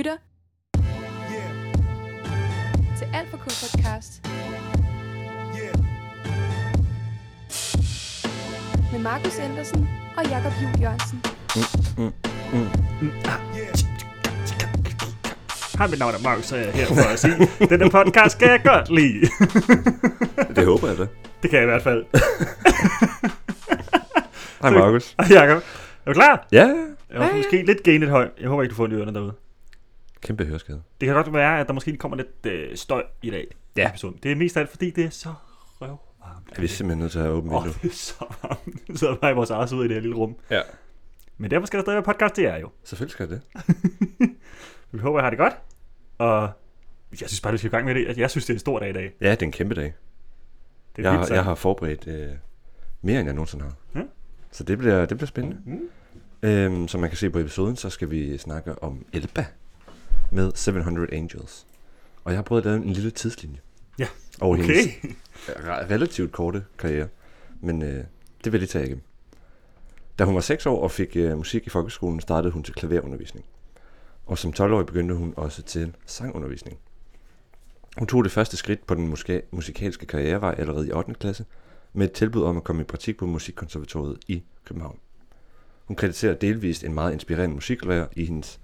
lytter til Alt for K podcast med Markus Andersen og Jakob Juhl Jørgensen. Hej, mit navn er Markus, er jeg her for at sige, den her podcast skal jeg godt lide. Det håber jeg da. det kan jeg i hvert fald. Hej Markus. Og Jakob, er du klar? Ja, Jeg var måske lidt genet høj. Jeg håber ikke, du får en ørerne derude. Kæmpe høreskade. Det kan godt være, at der måske kommer lidt øh, støj i dag. i Ja. episoden. Det er mest af alt, fordi det er så røvvarmt. Er vi simpelthen nødt til at have åbent Åh, vindue? det er så varmt. Vi sidder bare i vores eget ude i det her lille rum. Ja. Men derfor skal der stadig være podcast, det er jo. Selvfølgelig skal det. Vi håber, jeg har det godt. Og jeg synes bare, vi skal i gang med det. Jeg synes, det er en stor dag i dag. Ja, det er en kæmpe dag. Det er Jeg, vildt, jeg har forberedt øh, mere, end jeg nogensinde har. Ja. Så det bliver, det bliver spændende. Mm. Øhm, som man kan se på episoden, så skal vi snakke om Elba med 700 Angels. Og jeg har prøvet at lave en lille tidslinje. Ja. Over Okay. hendes re- relativt korte karriere. Men øh, det vil jeg tage igennem. Da hun var 6 år og fik øh, musik i folkeskolen, startede hun til klaverundervisning. Og som 12-årig begyndte hun også til sangundervisning. Hun tog det første skridt på den muska- musikalske karrierevej allerede i 8. klasse, med et tilbud om at komme i praktik på Musikkonservatoriet i København. Hun krediterer delvist en meget inspirerende musiklærer i hendes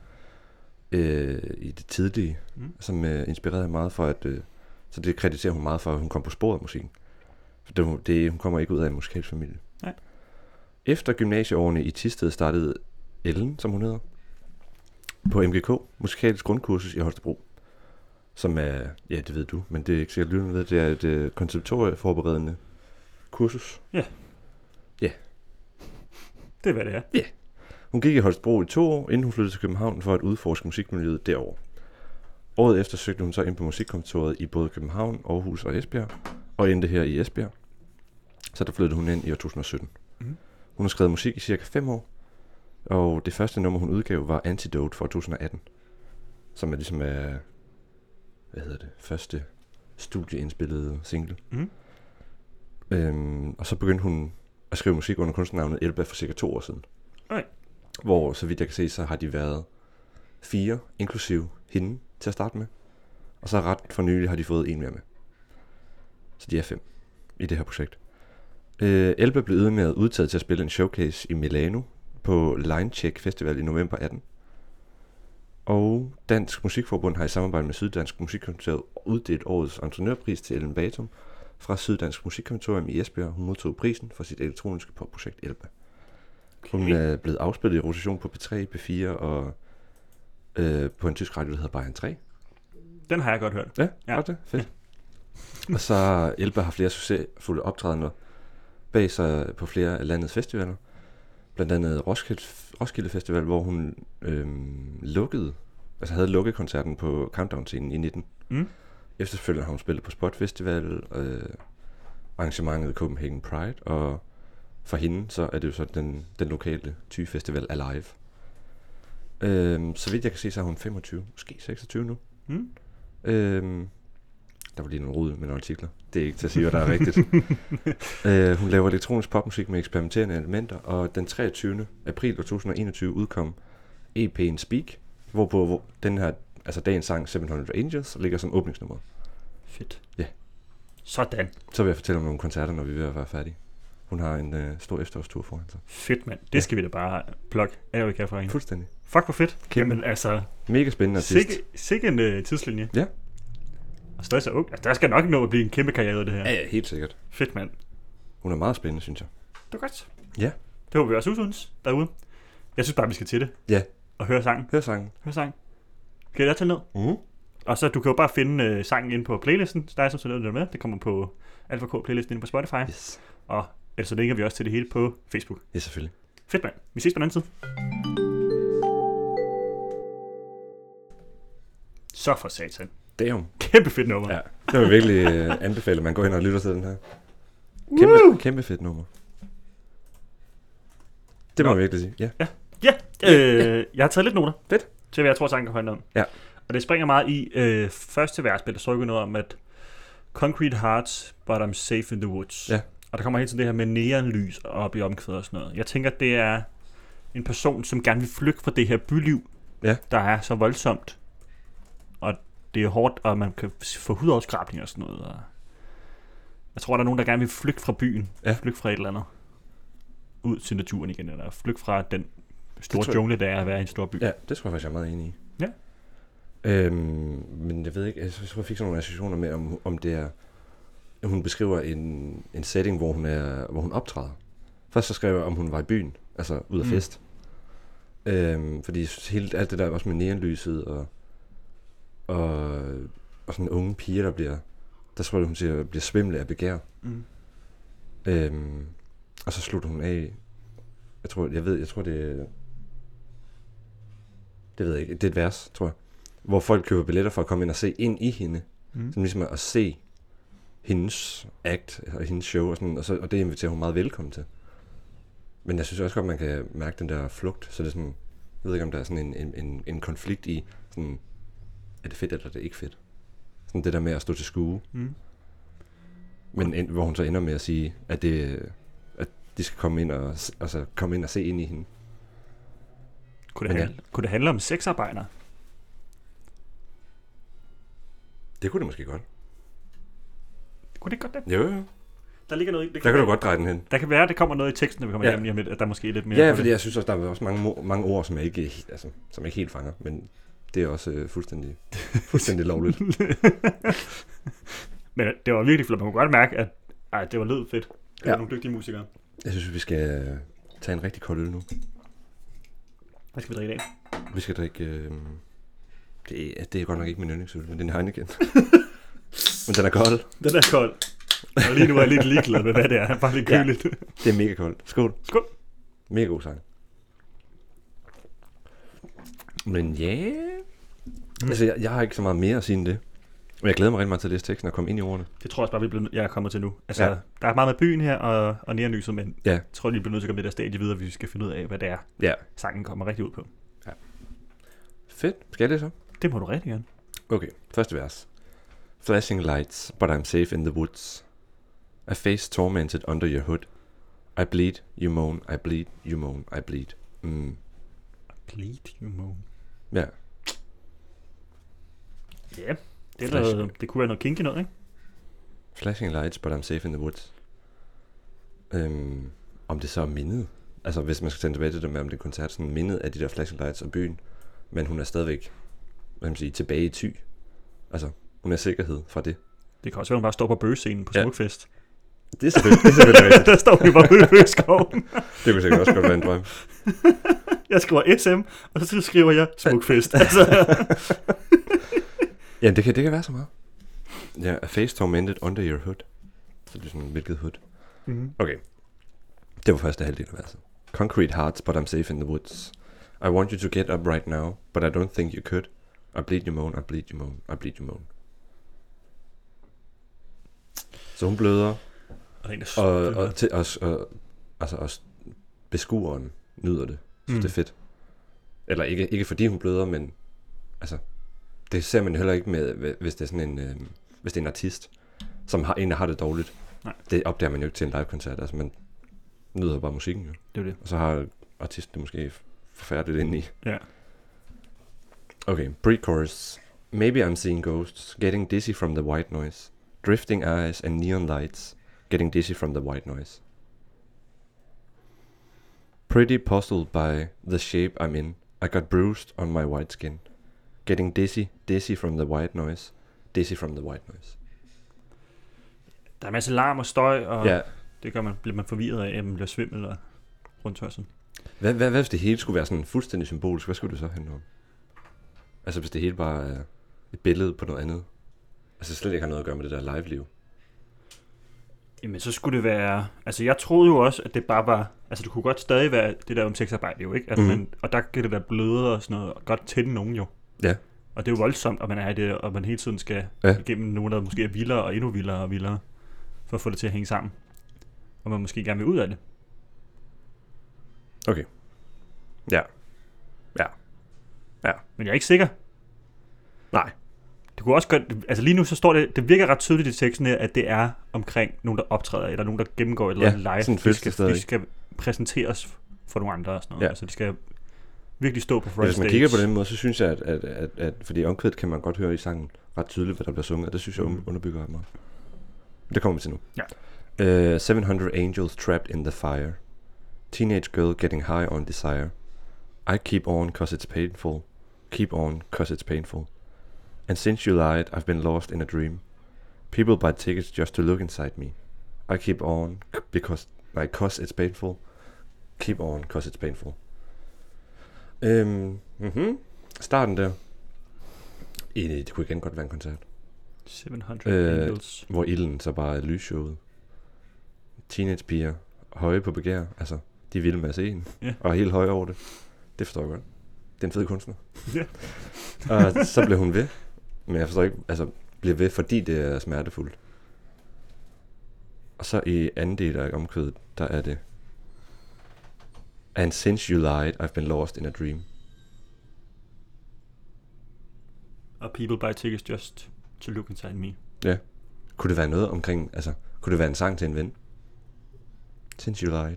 øh, i det tidlige, Mm. som øh, inspirerede meget for at øh, så det krediterer hun meget for, at hun kom på sporet af musikken. For det, det, hun kommer ikke ud af en musikalsk familie. Nej. Efter gymnasieårene i Tisted startede Ellen, som hun hedder, på MGK, musikalsk grundkursus i Holstebro. Som er, ja det ved du, men det er ikke sikkert lytterne ved, det er et øh, konceptorieforberedende kursus. Det er, hvad det er. Hun gik i Holstebro i to år, inden hun flyttede til København for at udforske musikmiljøet derovre. Året efter søgte hun så ind på musikkontoret i både København, Aarhus og Esbjerg, og endte her i Esbjerg. Så der flyttede hun ind i år 2017. Mhm. Hun har skrevet musik i cirka 5 år, og det første nummer, hun udgav, var Antidote fra 2018, som er ligesom er, hvad hedder det, første studieindspillede single. Mhm. Øhm, og så begyndte hun at skrive musik under kunstnernavnet Elba for cirka to år siden. Okay. Hvor, så vidt jeg kan se, så har de været fire, inklusiv hende, til at starte med. Og så ret for nylig har de fået en mere med. Så de er fem i det her projekt. Øh, Elba blev ydermere udtaget til at spille en showcase i Milano på Linecheck Festival i november 18. Og Dansk Musikforbund har i samarbejde med Syddansk Musikkonservatorium uddelt årets entreprenørpris til Ellen Batum fra Syddansk Musikkonservatorium i Esbjerg. Hun modtog prisen for sit elektroniske popprojekt Elba. Hun er blevet afspillet i rotation på P3, P4 og øh, på en tysk radio, der hedder Bayern 3. Den har jeg godt hørt. Ja, Ja. ja. det. Fedt. og så Elba har flere succesfulde optrædener bag sig på flere af landets festivaler. Blandt andet Roskilde, Roskilde Festival, hvor hun øhm, lukkede, altså havde lukket koncerten på Countdown-scenen i 19. Mm. Efterfølgende har hun spillet på Spot Festival, øh, arrangementet Copenhagen Pride, og for hende så er det jo så den, den lokale Thy Festival Alive. Øhm, så vidt jeg kan se, så er hun 25, måske 26 nu. Mm. Øhm, der var lige nogle rod med nogle artikler. Det er ikke til at sige, hvad der er rigtigt. øh, hun laver elektronisk popmusik med eksperimenterende elementer, og den 23. april 2021 udkom EP'en Speak, hvorpå hvor den her, altså dagens sang 700 Angels, ligger som åbningsnummer. Fedt. Ja. Sådan. Så vil jeg fortælle om nogle koncerter, når vi er ved at være færdige. Hun har en øh, stor efterårstur foran sig. Fedt, mand. Det Ja. skal vi da bare plukke kan fra hende. Fuldstændig. Fuck, hvor fedt. Kæmpe. Jamen, altså, Mega spændende artist. sikke, sikke en uh, tidslinje. Ja. Og stadig så ung. Altså, der skal nok nå at blive en kæmpe karriere, det her. Ja, ja, helt sikkert. Fedt, mand. Hun er meget spændende, synes jeg. Det var godt. Ja. Det håber vi også synes derude. Jeg synes bare, vi skal til det. Ja. Og høre sangen. Hør sangen. Hør sangen. Kan jeg tage ned? Mm. Og så du kan jo bare finde uh, sangen ind på playlisten. Der er som sådan noget med. Det kommer på Alpha K playlisten inde på Spotify. Yes. Og ellers så linker vi også til det hele på Facebook. Ja, selvfølgelig. Fedt, mand. Vi ses på den anden side. Så for satan. Damn. Kæmpe fedt nummer. Ja, det vil virkelig øh, anbefale, at man går ind og lytter til den her. Kæmpe, Woo! kæmpe fedt nummer. Det må Nå. jeg virkelig sige. Ja. Ja, øh, jeg har taget lidt noter. Fedt. Til hvad jeg tror, sangen kan handle om. Ja. Og det springer meget i øh, første vers, der står ikke noget om, at Concrete hearts, but I'm safe in the woods. Ja. Og der kommer hele tiden det her med neonlys op i omkvædet og sådan noget. Jeg tænker, at det er en person, som gerne vil flygte fra det her byliv, Ja. der er så voldsomt det er hårdt, og man kan få hudafskrabning og sådan noget. Og jeg tror, der er nogen, der gerne vil flygte fra byen. Ja. Flygte fra et eller andet. Ud til naturen igen, eller flygte fra den store jeg- jungle, der er at være i en stor by. Ja, det tror jeg faktisk, jeg er meget enig i. Ja. Øhm, men jeg ved ikke, jeg tror, jeg fik sådan nogle associationer med, om, om det er... Hun beskriver en, en setting, hvor hun, er, hvor hun optræder. Først så skrev jeg, om hun var i byen, altså ud af Mm. fest. Øhm, fordi helt, alt det der også med neonlyset og, og, og sådan unge piger, der bliver, der tror jeg, hun siger, bliver svimle af begær. Mm. Øhm, og så slutter hun af. Jeg tror, jeg ved, jeg tror det det ved jeg ikke, det er et vers, tror jeg. Hvor folk køber billetter for at komme ind og se ind i hende. Mm. Som ligesom at se hendes act og hendes show og sådan, og, så, og det inviterer hun meget velkommen til. Men jeg synes også godt, man kan mærke den der flugt, så det er sådan, jeg ved ikke, om der er sådan en, en, en, en konflikt i, sådan, er det fedt eller er det ikke fedt? Sådan det der med at stå til skue. Mm. Men ind, hvor hun så ender med at sige, at, det, at de skal komme ind og, altså, komme ind og se ind i hende. Kunne, det Men ja. handle, kunne det handle om sexarbejdere? Det kunne det måske godt. Kunne det godt det? Jo, jo. Der ligger noget i det. Der kan du godt dreje den hen. Der kan være, at det kommer noget i teksten, når vi kommer Ja. hjem lige om lidt, at der er måske lidt mere Ja, fordi det. jeg synes også, der er også mange, mange ord, som jeg ikke, altså, som jeg ikke helt fanger. Men det er også øh, fuldstændig, fuldstændig lovligt. Men det var virkelig flot. Man kunne godt mærke, at ej, det var lød fedt. Det var Ja. nogle dygtige musikere. Jeg synes, vi skal øh, tage en rigtig kold øl nu. Hvad skal vi drikke i dag? Vi skal drikke... Øh, det, er, det er godt nok ikke min yndlingsøl, men det er en Heineken. men den er kold. Den er kold. Og lige nu er jeg lidt ligeglad med, hvad det er. Bare lidt Ja. køligt. Det er mega koldt. Skål. Skål. Mega god sang. Men ja... Yeah. Mm. Altså, jeg, jeg har ikke så meget mere at sige end det. Men jeg glæder mig rigtig meget til at læse teksten og komme ind i ordene. Det tror jeg også bare, vi bliver, jeg er kommet til nu. Altså, Ja. ja. der er meget med byen her og, og neonlyset, men Ja. jeg tror, vi bliver nødt til at komme det der stadie videre, hvis vi skal finde ud af, hvad det er, Ja. sangen kommer rigtig ud på. Fedt. Skal jeg læse op? Det må du rigtig gerne. Okay, første vers. Flashing lights, but I'm safe in the woods. A face tormented under your hood. I bleed, you moan, I bleed, you moan, I bleed. Mm. Bleed you moan. Ja, Ja, det, er Flash. noget, det kunne være noget kinky noget, ikke? flashing lights, but I'm safe in the woods. Øhm, om det så er mindet. Altså, hvis man skal tænke tilbage til det med, om det er koncert, sådan mindet af de der flashing lights og byen. Men hun er stadigvæk, hvad man sige, tilbage i ty. Altså, er sikkerhed fra det. Det kan også være, at hun bare står på bøgescenen på Ja. Smukfest. Det er selvfølgelig, det er selvfølgelig rigtigt. der står vi bare ude i bøgeskoven. Det kunne sikkert også godt være en drøm. Jeg skriver SM, og så skriver jeg Smukfest. altså, Ja, det kan, det kan være så meget. Ja, a face tormented under your hood. Så det er sådan, hvilket hood? mm. Okay. Det var første halvdel af verset. Concrete hearts, but I'm safe in the woods. I want you to get up right now, but I don't think you could. I bleed you moan, I bleed you moan, I bleed you moan. Så hun bløder, Og, en, og, og, og, til, og, og, altså også beskueren nyder det. Så mm. Det er fedt. Eller ikke, ikke fordi hun bløder, men altså, det ser man heller ikke med, hvis det er sådan en, øh, hvis det er en artist, som har, en, der har det dårligt. Nej. Det opdager man jo ikke til en live-koncert. Altså, man nyder bare musikken jo. det er det. Og så har artisten det måske forfærdeligt ind i. Ja. Okay, pre-chorus. Maybe I'm seeing ghosts, getting dizzy from the white noise. Drifting eyes and neon lights, getting dizzy from the white noise. Pretty puzzled by the shape I'm in. I got bruised on my white skin. Getting dizzy, dizzy from the white noise. Dizzy from the white noise. Der er masser larm og støj, og Ja. det gør man, bliver man forvirret af, at man bliver svimmel og rundtørsen. Hvad, hvad, hvad hvis det hele skulle være sådan fuldstændig symbolisk? Hvad skulle det så handle om? Altså hvis det hele bare er et billede på noget andet. Altså slet ikke har noget at gøre med det der live-liv. Jamen, så skulle det være... Altså, jeg troede jo også, at det bare var... Altså, det kunne godt stadig være det der om sexarbejde jo, ikke? At Mhm. mm. man, og der kan det der bløde og sådan noget og godt tænde nogen jo. Ja. Og det er jo voldsomt, at man er i det, og man hele tiden skal Ja. ja. igennem nogen, der måske er vildere og endnu vildere og vildere, for at få det til at hænge sammen. Og man måske gerne vil ud af det. Okay. Ja. Men jeg er ikke sikker. Nej. Det kunne også godt, altså lige nu så står det, det virker ret tydeligt i teksten her, at det er omkring nogen, der optræder, eller nogen, der gennemgår et eller Ja, andet live. sådan de, skal, stadig. de skal præsenteres for nogle andre og sådan noget. Ja. Ja. Altså de skal virkelig stå på Ja, front hvis man stage. kigger på den måde, så synes jeg, at, at, at, at fordi omkvædet kan man godt høre i sangen ret tydeligt, hvad der bliver sunget, og det synes jeg Mhm. underbygger ret meget. Det kommer vi til nu. Ja. Uh, 700 angels trapped in the fire. Teenage girl getting high on desire. I keep on cause it's painful. Keep on cause it's painful. And since you lied, I've been lost in a dream. People buy tickets just to look inside me. I keep on because like cause it's painful. Keep on cause it's painful. Øhm, mhm. Starten der. Egentlig, det kunne igen godt være en koncert. 700 Øh, Angels. Hvor ilden så bare er lysshowet. Teenagepiger, høje på begær, altså, de vil med at se hende. Ja. Og er helt høje over det. Det forstår jeg godt. Det er en fed kunstner. Ja. og så blev hun ved. Men jeg forstår ikke, altså, bliver ved, fordi det er smertefuldt. Og så i anden del af omkvædet, der er det. And since you lied, I've been lost in a dream. Og people buy tickets just to look inside me. Kunne det være noget omkring, altså, kunne det være en sang til en ven? Since you lied.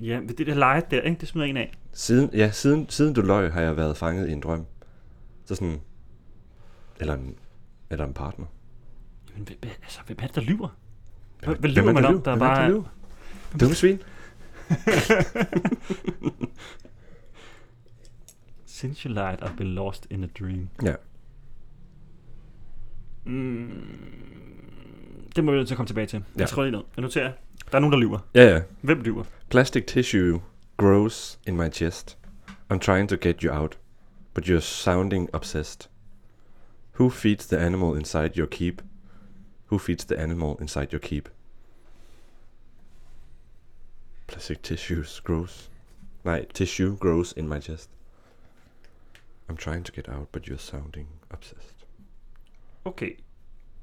Ja, men det der leje der, ikke? Det smider en af. Siden, ja, siden, siden du løg, har jeg været fanget i en drøm. Så sådan, eller en, eller en partner. Men hvem, hvem- altså, hvem er det, der lyver? Hvem hvad er lyver det, man der om? Der er Hvem er det, der bare... svin. Since you lied, I've been lost in a dream. Ja. Mm, det må vi nødt til at komme tilbage til. Jeg Ja. skriver lige ned. Jeg noterer. Der er nogen, der lyver. Ja, ja. Hvem lyver? Plastic tissue grows in my chest. I'm trying to get you out, but you're sounding obsessed. Who feeds the animal inside your keep? Who feeds the animal inside your keep? Plastic tissues grows. Nej, tissue grows in my chest. I'm trying to get out, but you're sounding obsessed. Okay.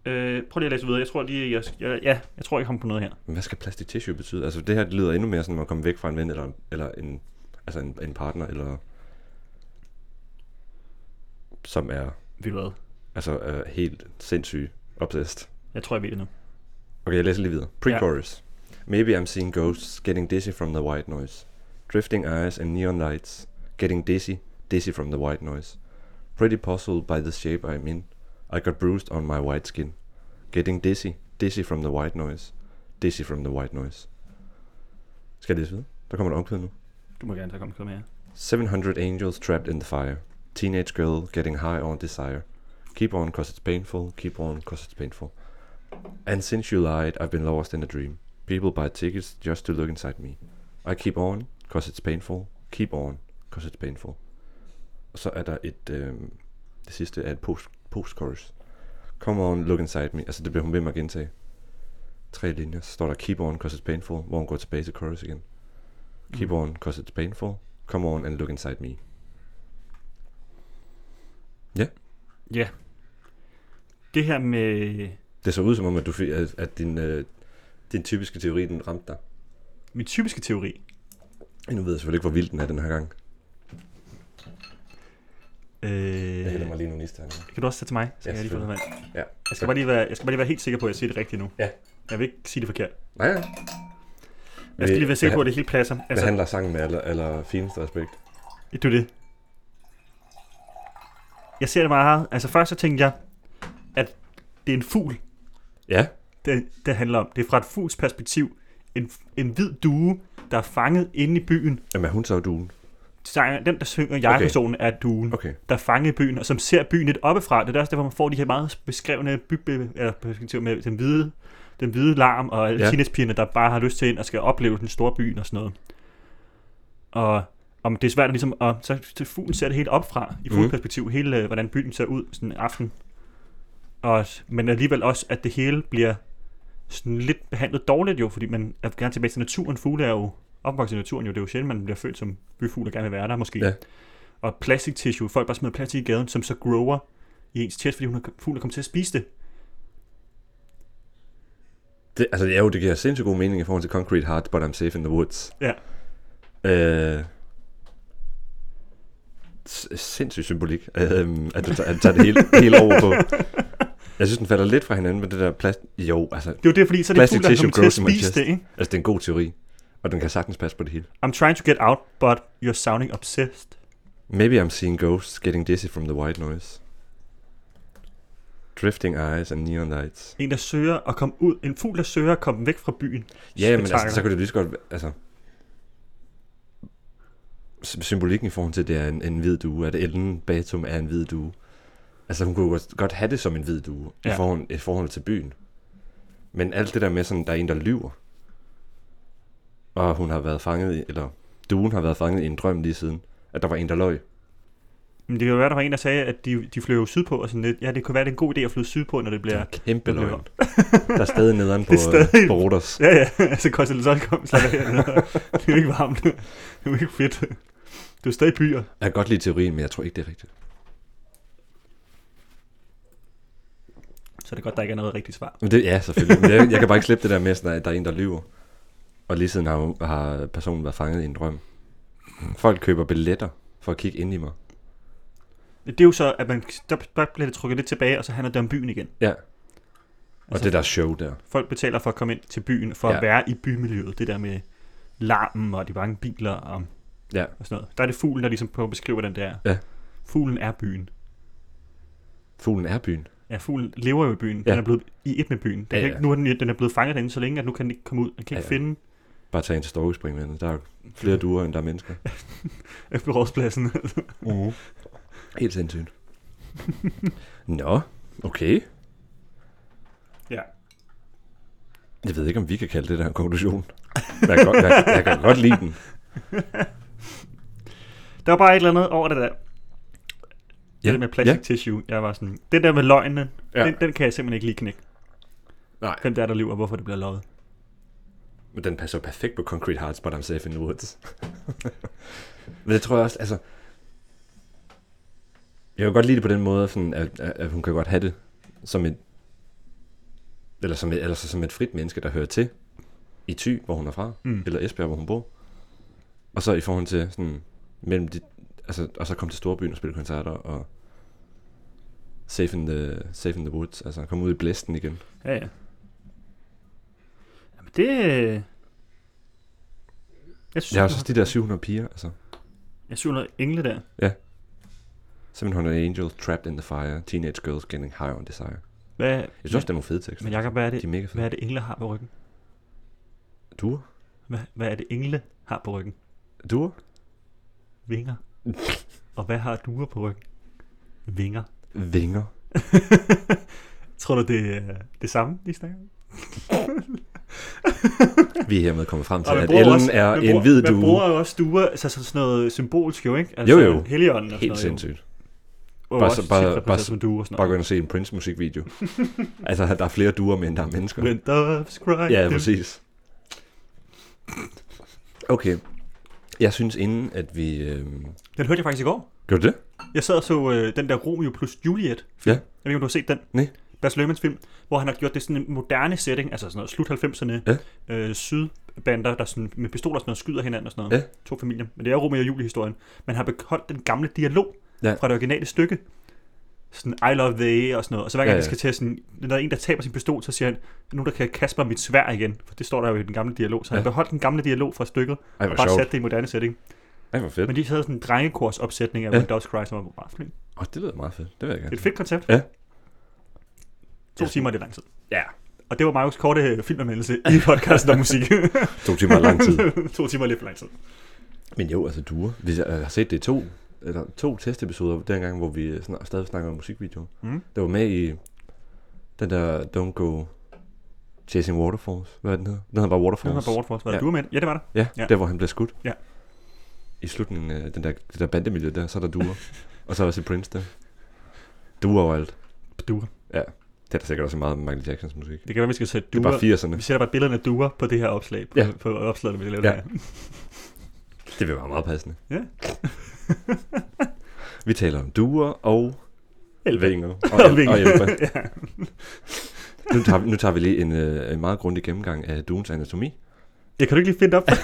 Øh, prøv lige at læse videre. Jeg tror lige, jeg, jeg, ja, jeg tror, jeg kommer på noget her. Men hvad skal plastic tissue betyde? Altså det her lyder endnu mere sådan at komme væk fra en ven eller, eller en, altså en, en partner, eller som er Ved du hvad? altså er helt sindssyg obsessed. Jeg tror, jeg ved det nu. Okay, jeg læser lige videre. Pre-chorus. Maybe I'm seeing ghosts, getting dizzy from the white noise. Drifting eyes and neon lights, getting dizzy, dizzy from the white noise. Pretty puzzled by the shape I'm in. I got bruised on my white skin. Getting dizzy, dizzy from the white noise. Dizzy from the white noise. Skal jeg læse videre? Der kommer et omkvæd nu. Du må gerne tage komme med mere. 700 angels trapped in the fire. Teenage girl getting high on desire. Keep on cause it's painful, keep on cause it's painful. And since you lied, I've been lost in a dream. People buy tickets just to look inside me. I keep on cause it's painful, keep on cause it's painful. Og så er der et, øhm, det sidste er et post, post-chorus. Come on, look inside me. Altså det bliver hun ved med at gentage. Tre linjer. Så står der keep on cause it's painful, hvor hun går tilbage til chorus igen. Keep Mm. on cause it's painful, come on and look inside me. Ja. Det her med Det så ud som om, at, du at, din, øh, din typiske teori, den ramte dig. min typiske teori. Nu ved jeg selvfølgelig ikke, hvor vild den er den her gang. Øh, Jeg hælder mig lige nogle ister. her. Kan du også tage til mig? Så Ja, jeg lige få noget vand. Ja. Jeg skal, bare lige være, jeg skal bare lige være helt sikker på, at jeg siger det rigtigt nu. Ja. Jeg vil ikke sige det forkert. Nej, ja. Jeg skal lige være sikker på, at det hele passer. Altså, Altså, behandler sangen med aller, aller fineste respekt. det er det. Jeg ser det meget. Altså først så tænkte jeg, at det er en fugl, Ja. det, det handler om. Det er fra et fugls perspektiv. En, en hvid due, der er fanget inde i byen. Jamen, er hun så duen? Sanger- Den, der synger jeg-personen, er duen. Okay. der er fanget i byen, og som ser byen lidt oppefra. Det er også derfor, man får de her meget beskrevne bygbe, eller perspektiver med den hvide, den hvide larm, og alle Ja. ja. teenagepigerne, der bare har lyst til ind og skal opleve den store byen og sådan noget. Og om det er svært at ligesom, og så til fuglen ser det helt opfra, i Mhm. fugleperspektiv, hele, øh, hvordan byen ser ud sådan en aften. Og, men alligevel også, at det hele bliver sådan lidt behandlet dårligt jo, fordi man er gerne tilbage til naturen. Fugle er jo opvokset i naturen jo, det er jo sjældent, man bliver født som byfugl og gerne vil være der måske. Ja. Og plastic tissue, folk bare smider plastik i gaden, som så grower i ens chest, fordi hun er fuglen er kommet til at spise det. Det, altså, ja, jo, det giver sindssygt god mening i forhold til Concrete Heart, but I'm safe in the woods. Ja. Øh, sindssyg symbolik, øh, at du tager, at du tager det hele, hele over på. Jeg synes, den falder lidt fra hinanden med det der plast... Jo, altså, Det er jo det, fordi så er det fuglen, der kommer til at spise det, ikke? altså, det er en god teori. Og den kan sagtens passe på det hele. I'm trying to get out, but you're sounding obsessed. Maybe I'm seeing ghosts getting dizzy from the white noise. Drifting eyes and neon lights. En, der søger at komme ud. En fugl, der søger at komme væk fra byen. Ja, men altså, så kan det lige så godt... Altså, symbolikken i forhold til, at det er en, en hvid due, at Ellen Batum er en hvid due. Altså, hun kunne godt- have det som en hvid due ja. I, forhold, i forhold til byen. Men alt det der med, sådan, der er en, der lyver, og hun har været fanget i, eller duen har været fanget i en drøm lige siden, at der var en, der løg. Men det kan jo være, der var en, der sagde, at de, de flyver jo sydpå, og sådan lidt, ja, det kunne være, det er en god idé at flyve sydpå, når det bliver... Det er kæmpe det bliver- løgn. Der er stadig nederen på, stadig- på Rodos. Ja, ja, altså Constellation kom, så det er jo ikke varmt. Det er jo ikke fedt. Det er stadig byer. Jeg kan godt lide teorien, men jeg tror ikke, det er rigtigt. Så det er godt, der ikke er noget rigtigt svar. Men det, ja, selvfølgelig. Men jeg, jeg kan bare ikke slippe det der med, sådan, at der er en, der lyver. Og lige siden har, har personen været fanget i en drøm. Folk køber billetter for at kigge ind i mig. Det er jo så, at man, der, der bliver det trukket lidt tilbage, og så handler det om byen igen. Ja. Og Altså- det der show der. Folk betaler for at komme ind til byen, for Ja. at være i bymiljøet. Det der med larmen og de mange biler og, Ja. og sådan noget. Der er det fuglen, der ligesom prøver at beskrive, hvordan det er. Ja. Fuglen er byen. Fuglen er byen. Ja, fuglen lever jo i byen. Den Ja. er blevet i et med byen. Den Ja, ja. ikke, nu er den, den er blevet fanget derinde så længe, at nu kan den ikke komme ud. Den kan ikke Ja, finde Bare tage ind til Storkespring med den. Der er flere duer, end der er mennesker. efter rådspladsen. Uh. Helt sindssygt. Nå, okay. ja. Jeg ved ikke, om vi kan kalde det der en konklusion. Men jeg, kan godt, jeg, jeg kan godt lide den. Der var bare et eller andet over det der. Ja. Det med plastic Ja. tissue. Jeg var sådan, den der med løgnen, Ja. ja. den, den kan jeg simpelthen ikke lige knække. Nej. Hvem der er, der lyver, hvorfor det bliver løjet. Men den passer perfekt på Concrete Hearts, but I'm safe in the woods. Men det tror jeg også, altså... Jeg kan godt lide det på den måde, sådan, at, at, at hun kan godt have det som et... Eller som et, eller så som et frit menneske, der hører til i Thy, hvor hun er fra, Mm. eller Esbjerg, hvor hun bor. Og så i forhold til sådan, mellem de, altså, og så komme til Storbyen og spille koncerter, og safe in the, safe in the woods, altså komme ud i blæsten igen. Ja, ja. Jamen det... Jeg synes, Jeg også de der 700 piger, altså. Synes, noget engle der. 700 angels trapped in the fire, teenage girls getting high on desire. Hvad, Jeg synes også, det er nogle fede tekster. men Jacob, hvad er, De det, er mega hvad er det engle har på ryggen? Duer? Hvad, hvad er det engle har på ryggen? Duer? Vinger. Og hvad har duer på ryggen? Vinger. Vinger. Tror du, det er det samme, de snakker? Vi er hermed kommet frem til, man at bruger Ellen også- er man en bruger- hvid Man due. bruger jo også duer, altså sådan noget symbolsk jo, ikke? Altså Jo, jo. Helligånden og Helt sådan noget. sindssygt. Jo. Bare Bare, så- bare- bare, som duer sådan Bare gå ind og se en Prince musikvideo. altså, der er flere duer med, end der er mennesker. When doves cry. Ja, præcis. Okay. Jeg synes inden, at vi... Øh... Den hørte jeg faktisk i går. Gjorde det? Jeg sad og så øh, den der Romeo plus Juliet film. Ja. Jeg ved ikke, om du har set den? Nej. Bas Lermans film, hvor han har gjort det sådan en moderne setting, altså sådan noget slut 90'erne, Ja. øh, sydbander, der sådan, med pistoler og sådan noget, skyder hinanden og sådan noget. Ja. To familier. Men det er Romeo og Julie-historien. Man har beholdt den gamle dialog Ja. fra det originale stykke. Sådan, I love thee og sådan noget. Og så hver gang Ja, ja, ja. skal til sådan, når der er en, der taber sin pistol, så siger han, nu der kan kaste mig mit svær igen. For det står der jo i den gamle dialog. Så han Ja. har beholdt den gamle dialog fra stykket, Ej, og bare sjovt. sat det i moderne setting. Ej, hvor fedt. Men de havde sådan en drengekorsopsætning af Ja. When Doves Cry, som var bare flink. Åh, det lyder meget fedt. Det vil jeg Det er gerne. et fedt koncept. Ja. To Ja. timer er det lang tid. Ja. Og det var Markus korte øh, filmanmeldelse i podcasten om musik. To timer er lang tid. to timer er lidt for lang tid. Men jo, altså duer. Hvis jeg jeg har set det i to, eller to testepisoder, dengang, hvor vi snak, stadig snakker om musikvideoer. Mm. Det var med i den der Don't Go Chasing Waterfalls. Hvad er den hedder? Den hedder bare Det Waterfalls. var på Waterfalls. Var det Ja. du med? Ja, det var der. Ja, ja, Ja. der hvor han bliver skudt. Ja. I slutningen af den der, det der bandemiljø der, så er der duer. og så er også i Prince der. Duer overalt. Duer. Det er der sikkert også meget Michael Jacksons musik. Det kan være, vi skal sætte Det er duer. bare 80'erne. Vi sætter bare billederne af duer på det her opslag. På, Ja. ja. på opslaget, vi laver Ja. ja. her. Det vil være meget passende. Ja. Vi taler om duer og Elve. vinger. Og, el- og elve. ja. Nu tager, vi- nu tager vi lige en, øh, en meget grundig gennemgang af duens anatomi. Jeg kan du ikke lige finde op? Har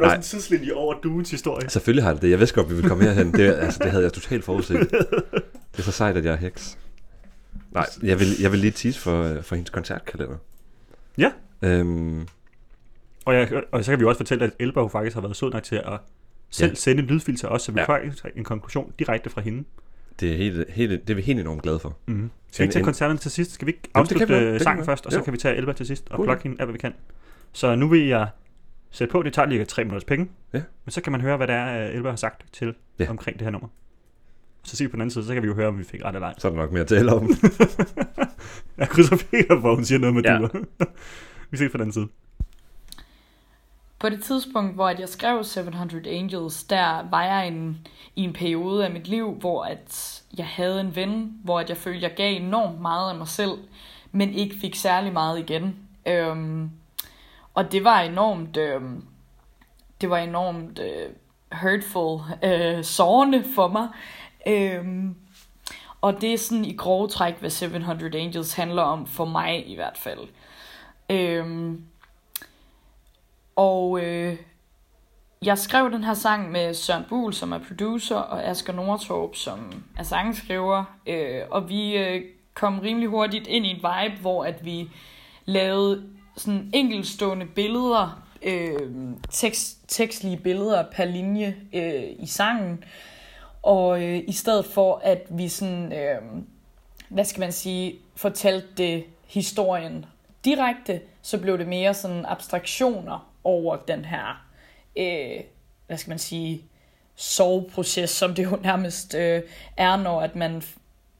du Nej. også en tidslinje over duens historie? Selvfølgelig har det det. Jeg vidste godt, vi ville komme herhen. Det, altså, det havde jeg totalt forudset. Det er så sejt, at jeg er heks. Nej, jeg vil, jeg vil lige tease for, øh, for hendes koncertkalender. Ja. Øhm, Og, jeg, og så kan vi også fortælle, at Elba faktisk har været sød nok til at selv Ja. sende en lydfil til os, så vi Ja. får en konklusion direkte fra hende. Det er, helt, helt, det er vi helt enormt glade for. Mm-hmm. Skal vi ikke tage koncerten til sidst? Skal vi ikke afslutte vi godt. øh, sangen vi. først, og så Jo. kan vi tage Elba til sidst og plukke hende af, hvad vi kan. Så nu vil jeg sætte på, det tager lige tre minutters penge. Ja. Men så kan man høre, hvad det er, øh, Elba har sagt til Ja. omkring det her nummer. Så siger vi på den anden side, så kan vi jo høre, om vi fik ret eller ej. Så er der nok mere at tale om. Jeg krydser fingre for, at hun siger noget med ja. duer. vi ses på den anden side. På det tidspunkt, hvor at jeg skrev 700 Angels, der var jeg en, i en periode af mit liv, hvor at jeg havde en ven, hvor at jeg følte, at jeg gav enormt meget af mig selv, men ikke fik særlig meget igen. Øhm, og det var enormt, øhm, det var enormt øh, hurtful, øh, sårende for mig. Øhm, og det er sådan i grove træk, hvad 700 Angels handler om, for mig i hvert fald. Øhm, og øh, jeg skrev den her sang med Søren Buhl, som er producer, og Asger Nordtorp, som er sangskriver. Øh, og vi øh, kom rimelig hurtigt ind i en vibe, hvor at vi lavede sådan enkeltstående billeder, øh, tekst, tekstlige billeder per linje øh, i sangen. Og øh, i stedet for, at vi sådan, øh, hvad skal man sige, fortalte det historien direkte, så blev det mere sådan abstraktioner over den her, øh, hvad skal man sige, soveproces, som det jo nærmest øh, er, når at man,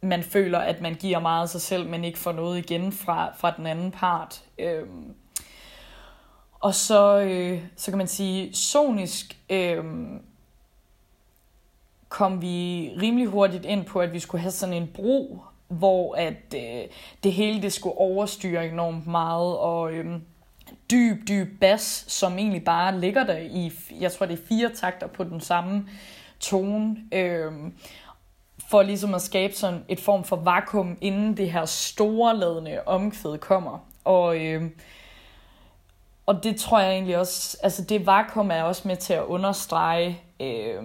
man føler, at man giver meget af sig selv, men ikke får noget igen fra, fra den anden part. Øh, og så, øh, så kan man sige, sonisk øh, kom vi rimelig hurtigt ind på, at vi skulle have sådan en bro, hvor at øh, det hele det skulle overstyre enormt meget, og øh, dyb, dyb bas, som egentlig bare ligger der i, jeg tror det er fire takter på den samme tone, øh, for ligesom at skabe sådan et form for vakuum, inden det her storladende omkvæd kommer. Og, øh, og det tror jeg egentlig også, altså det vakuum er også med til at understrege, øh,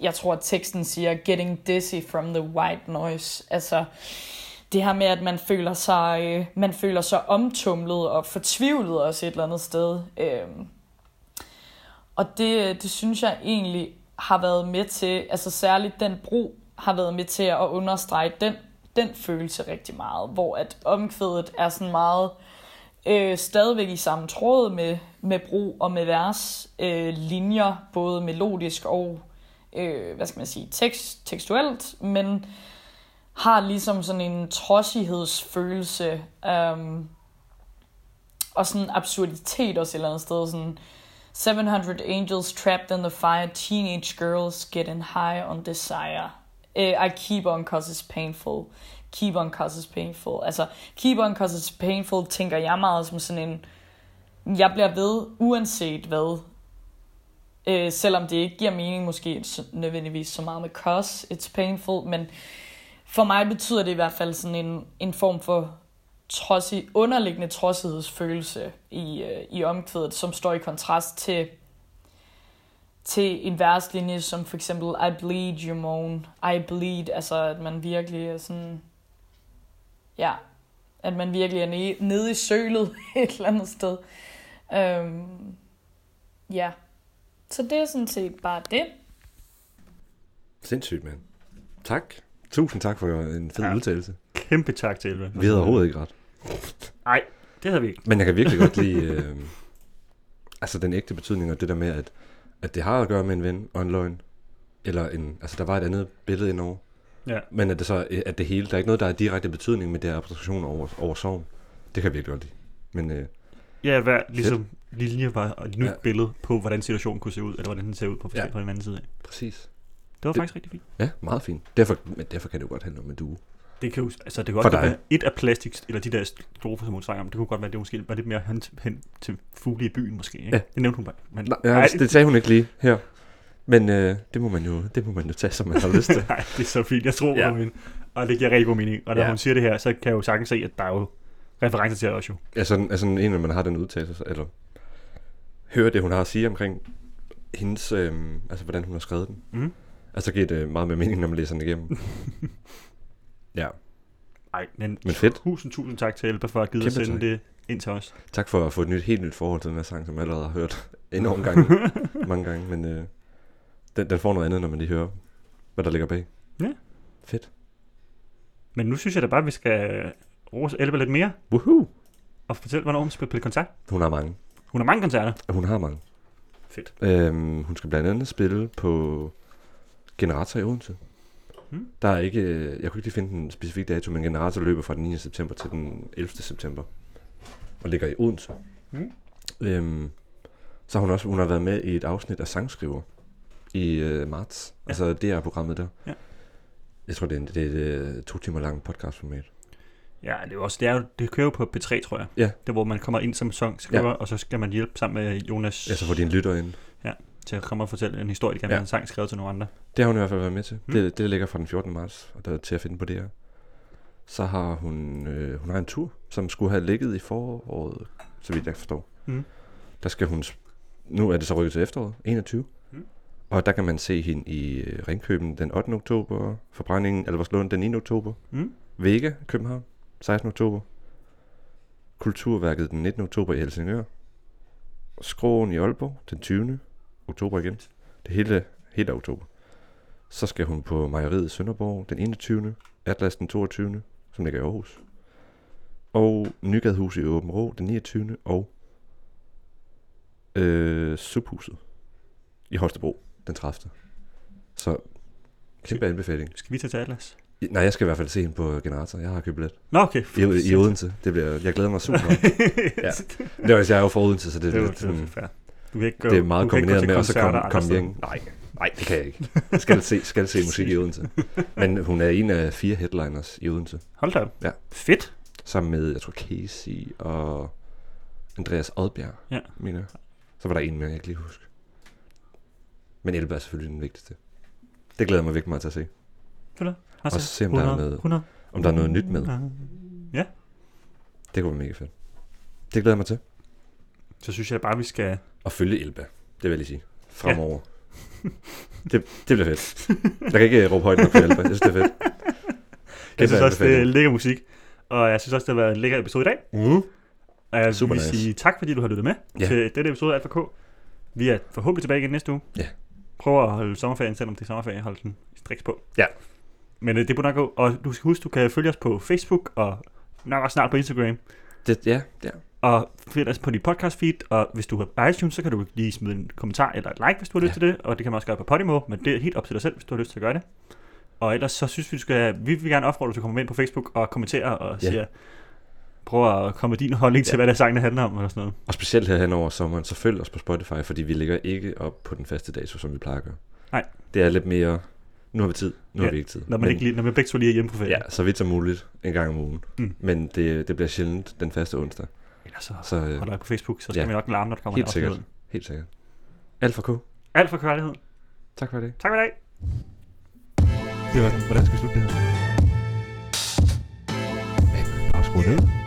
jeg tror at teksten siger, getting dizzy from the white noise. Altså det her med, at man føler sig, øh, man føler sig omtumlet og fortvivlet også et eller andet sted. Øh, og det, det synes jeg egentlig har været med til, altså særligt den bro har været med til at understrege den, den følelse rigtig meget, hvor at omkvædet er sådan meget øh, stadigvæk i samme tråd med, med bro og med vers øh, linjer, både melodisk og øh, hvad skal man sige, tekst, tekstuelt, men har ligesom sådan en trodsighedsfølelse um, og sådan absurditet også et eller andet sted. Sådan 700 angels trapped in the fire, teenage girls getting high on desire. Uh, I keep on cause it's painful. Keep on cause it's painful. Altså, keep on cause it's painful, tænker jeg meget som sådan en, jeg bliver ved, uanset hvad. Øh, selvom det ikke giver mening måske nødvendigvis så meget med cause, it's painful, men for mig betyder det i hvert fald sådan en, en form for trodsig, underliggende trodsighedsfølelse i, øh, i omkvædet, som står i kontrast til, til en verslinje som for eksempel I bleed, you moan, I bleed, altså at man virkelig er sådan, ja, at man virkelig er nede, nede i sølet et eller andet sted. Øhm, ja, så det er sådan set bare det. Sindssygt, mand. Tak. Tusind tak for en fed Ja. udtalelse. Kæmpe tak til Elva. Vi havde overhovedet ikke ret. Nej, det havde vi ikke. Men jeg kan virkelig godt lide øh, altså den ægte betydning og det der med, at, at det har at gøre med en ven og en løgn. Eller en, altså der var et andet billede indover. Ja. Men at det så at det hele, der er ikke noget, der er direkte betydning med det her abstraktion over, over sorgen. Det kan jeg virkelig godt lide. Men øh, Ja, hver ligesom linje var et nyt Ja. billede på, hvordan situationen kunne se ud, eller hvordan den ser ud på, Ja. ja. på den anden side af. præcis. Det var Det- faktisk rigtig fint. Ja, meget fint. Derfor, men derfor kan det jo godt handle om en due. Det kan jo, altså det kan godt dig. være et af plastik, eller de der strofer, som hun sang om, det kunne godt være, at det måske var lidt mere hen, hen til fugle i byen måske, ikke? Ja. Det nævnte hun bare. Men, Nej, ja, det sagde hun ikke lige her. Men øh, det, må man jo, det må man jo tage, som man har lyst til. Nej, det er så fint. Jeg tror Ja. ja. på min. Og det giver rigtig god mening. Og når Ja. ja. hun siger det her, så kan jeg jo sagtens se, at der er jo referencer til det også jo. Altså, altså en, når man har den udtalelse, eller hører det, hun har at sige omkring hendes, øh, altså hvordan hun har skrevet den. Mm. Altså, så giver det meget med mening, når man læser den igennem. ja, Nej, men, Men fedt. tusind, tusind tak til Elba for at give at sende tak. det ind til os. Tak for at få et nyt, helt nyt forhold til den her sang, som jeg allerede har hørt enormt gange, mange gange. Men øh, den, den får noget andet, når man lige hører, hvad der ligger bag. Ja. Fedt. Men nu synes jeg da bare, at vi skal rose Elba lidt mere, Woohoo! og fortælle, hvornår hun skal spille koncert. Hun har mange. Hun har mange koncerter. Hun har mange. Fedt. Øhm, hun skal blandt andet spille på Generator i Odense. Hmm. Der er ikke, øh, jeg kunne ikke finde en specifik dato, men Generator løber fra den 9. september til den 11. september. Og ligger i Odense. Hmm. Øhm, så har hun også hun har været med i et afsnit af Sangskriver i øh, marts. Ja. Altså det er programmet der. Ja. Jeg tror, det er, en, det er et øh, to timer langt podcastformat. Ja, det er også, det, er jo, det kører jo på P3, tror jeg. Ja. Det hvor man kommer ind som sangskriver, ja. og så skal man hjælpe sammen med Jonas Ja, så får de en lytter ind. Til at komme og fortælle en historie, de kan Ja. en sang skrevet til nogle andre. Det har hun i hvert fald været med til. Mm. Det, det ligger fra den 14. marts, og der er til at finde på det her. Så har hun, øh, hun har en tur, som skulle have ligget i foråret, så vidt jeg forstår. Mm. Der skal hun, nu er det så rykket til efteråret, 21. Mm. Og der kan man se hende i øh, Ringkøben den 8. oktober, Forbrændingen Alberslund den 9. oktober, Mm. Vega, København, 16. oktober, Kulturværket den 19. oktober i Helsingør, Skroen i Aalborg den 20. oktober igen. Det hele, hele oktober. Så skal hun på Mejeriet i Sønderborg den 21. Atlas den 22. som ligger i Aarhus. Og Nygadehus i Åben Rå den 29. Og øh, Subhuset i Holstebro den 30. Så kæmpe anbefaling. Skal vi tage til Atlas? I- Nej, jeg skal i hvert fald se hende på Generator. Jeg har købt billet. Nå, okay. I, i Odense. Det bliver, jeg glæder mig super meget. Ja. Det er, jeg er jo fra Odense, så det, det, lidt det, sådan, fair. Du kan ikke gå, det er meget kombineret med også at komme, komme hjem. Nej, nej, det kan jeg ikke. Jeg skal se, skal se musik i Odense. Men hun er en af fire headliners i Odense. Hold da op. Ja. Fedt. Sammen med, jeg tror, Casey og Andreas Odbjerg, Ja. mener jeg. Så var der en mere, jeg kan ikke lige huske. Men Elba er selvfølgelig den vigtigste. Det glæder jeg mig virkelig meget til at se. Altså, Og se, om der er 100, noget- 100. Om der er noget nyt med. Ja. Det kunne være mega fedt. Det glæder jeg mig til. Så synes jeg bare, vi skal... Og følge Elba, det vil jeg lige sige. Fremover. det, det bliver fedt. Jeg kan ikke øh, råbe højt nok for Elba. Jeg synes, det er fedt. Jeg synes Kæmpe også, det er lækker musik. Og jeg synes også, det har været en lækker episode i dag. Mm. Og jeg Super vil nice. sige tak, fordi du har lyttet med Ja. til denne episode af Alt for K. Vi er forhåbentlig tilbage igen næste uge. Ja. Prøv at holde sommerferien, selvom det er sommerferie, hold den striks på. Ja. Men øh, det burde nok gå. Og du skal huske, du kan følge os på Facebook og nok også snart på Instagram. Det, ja, ja. Og find os på dit podcast feed, og hvis du har iTunes, så kan du lige smide en kommentar eller et like, hvis du har lyst Ja. til det, og det kan man også gøre på Podimo, men det er helt op til dig selv, hvis du har lyst til at gøre det. Og ellers så synes vi, du skal, vi vil gerne opfordre dig til at komme ind på Facebook og kommentere og Ja. sige, prøv at komme med din holdning til, Ja. hvad der sangene handler om, eller sådan noget. Og specielt her hen over sommeren, så følg os på Spotify, fordi vi ligger ikke op på den faste dato, som vi plejer at gøre. Nej. Det er lidt mere, nu har vi tid, nu Ja, har vi ikke tid. Når man, ikke, lige- når man begge to lige er hjemme på ferie. Ja, så vidt som muligt en gang om ugen. Mm. Men det, det bliver sjældent den faste onsdag. Ellers så Så øh, hold dig på Facebook, så skal Ja. vi nok larme, når der kommer Helt en sikkert. helt sikkert. Alt for K. Alt for kærlighed. Tak for det. Tak for i dag. Det var den. Hvordan skal vi slutte det her? Afskru ned.